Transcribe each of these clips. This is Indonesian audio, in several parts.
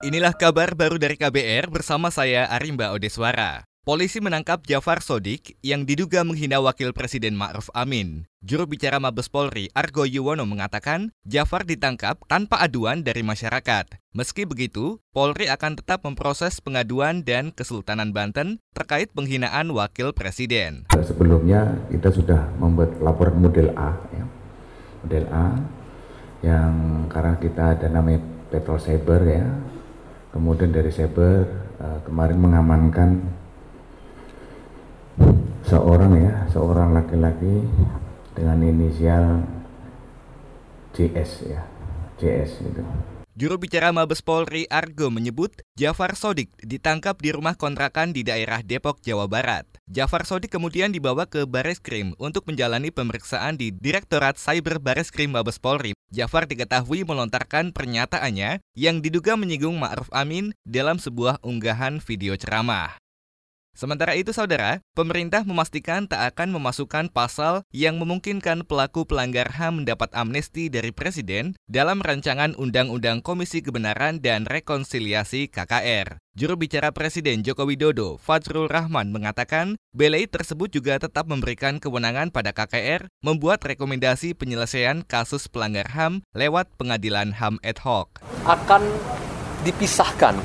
Inilah kabar baru dari KBR bersama saya Arimba Odeswara. Polisi menangkap Jafar Sodik yang diduga menghina Wakil Presiden Ma'ruf Amin. Juru bicara Mabes Polri Argo Yuwono mengatakan Jafar ditangkap tanpa aduan dari masyarakat. Meski begitu, Polri akan tetap memproses pengaduan dan Kesultanan Banten terkait penghinaan Wakil Presiden. Sebelumnya kita sudah membuat laporan model A, ya. model A yang karena kita ada namanya Petrol Cyber ya, kemudian dari cyber uh, kemarin mengamankan seorang ya seorang laki-laki dengan inisial JS ya JS itu Juru bicara Mabes Polri Argo menyebut Jafar Sodik ditangkap di rumah kontrakan di daerah Depok, Jawa Barat. Jafar Sodik kemudian dibawa ke Baris Krim untuk menjalani pemeriksaan di Direktorat Cyber Baris Krim Mabes Polri. Jafar diketahui melontarkan pernyataannya yang diduga menyinggung Ma'ruf Amin dalam sebuah unggahan video ceramah. Sementara itu, saudara, pemerintah memastikan tak akan memasukkan pasal yang memungkinkan pelaku pelanggar HAM mendapat amnesti dari Presiden dalam rancangan Undang-Undang Komisi Kebenaran dan Rekonsiliasi KKR. Juru bicara Presiden Joko Widodo, Fajrul Rahman, mengatakan BLI tersebut juga tetap memberikan kewenangan pada KKR membuat rekomendasi penyelesaian kasus pelanggar HAM lewat pengadilan HAM ad hoc. Akan dipisahkan,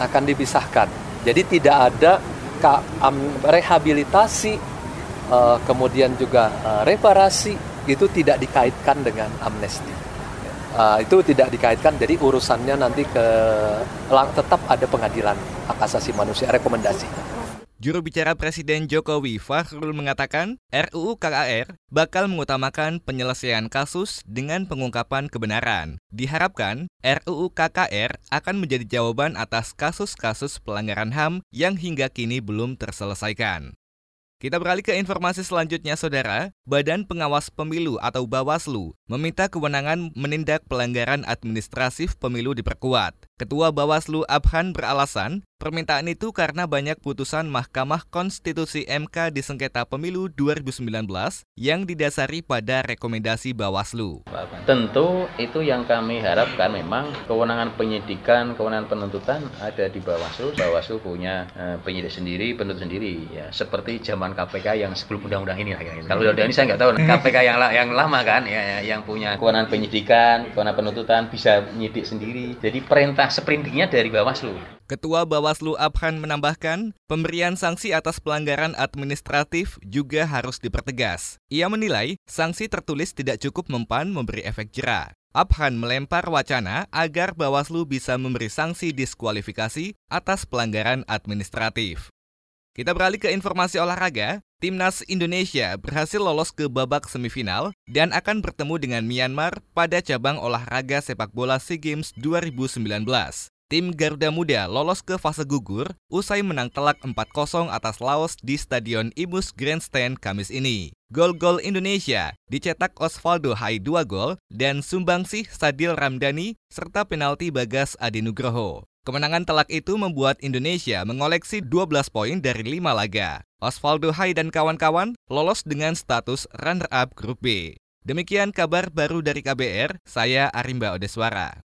akan dipisahkan. Jadi tidak ada rehabilitasi, uh, kemudian juga uh, reparasi itu tidak dikaitkan dengan amnesti. Uh, itu tidak dikaitkan, jadi urusannya nanti ke tetap ada pengadilan hak asasi manusia rekomendasi. Juru bicara Presiden Jokowi Fahrul mengatakan RUU KKR bakal mengutamakan penyelesaian kasus dengan pengungkapan kebenaran. Diharapkan RUU KKR akan menjadi jawaban atas kasus-kasus pelanggaran HAM yang hingga kini belum terselesaikan. Kita beralih ke informasi selanjutnya, Saudara. Badan Pengawas Pemilu atau Bawaslu meminta kewenangan menindak pelanggaran administratif pemilu diperkuat. Ketua Bawaslu Abhan beralasan Permintaan itu karena banyak putusan Mahkamah Konstitusi MK di sengketa pemilu 2019 yang didasari pada rekomendasi Bawaslu. Tentu itu yang kami harapkan memang kewenangan penyidikan, kewenangan penuntutan ada di Bawaslu. Bawaslu punya eh, penyidik sendiri, penuntut sendiri ya seperti zaman KPK yang sebelum undang-undang ini lah Kalau undang-undang ini saya nggak tahu KPK yang yang lama kan ya yang punya kewenangan penyidikan, kewenangan penuntutan bisa menyidik sendiri. Jadi perintah sprintingnya dari Bawaslu. Ketua Bawaslu Abhan menambahkan, pemberian sanksi atas pelanggaran administratif juga harus dipertegas. Ia menilai sanksi tertulis tidak cukup mempan memberi efek jerah. Abhan melempar wacana agar Bawaslu bisa memberi sanksi diskualifikasi atas pelanggaran administratif. Kita beralih ke informasi olahraga. Timnas Indonesia berhasil lolos ke babak semifinal dan akan bertemu dengan Myanmar pada cabang olahraga sepak bola SEA Games 2019. Tim Garuda Muda lolos ke fase gugur usai menang telak 4-0 atas Laos di Stadion Imus Grandstand Kamis ini. Gol-gol Indonesia dicetak Osvaldo Hai 2 gol dan sumbangsih Sadil Ramdhani serta penalti Bagas Adinugroho. Kemenangan telak itu membuat Indonesia mengoleksi 12 poin dari 5 laga. Osvaldo Hai dan kawan-kawan lolos dengan status runner-up grup B. Demikian kabar baru dari KBR, saya Arimba Odeswara.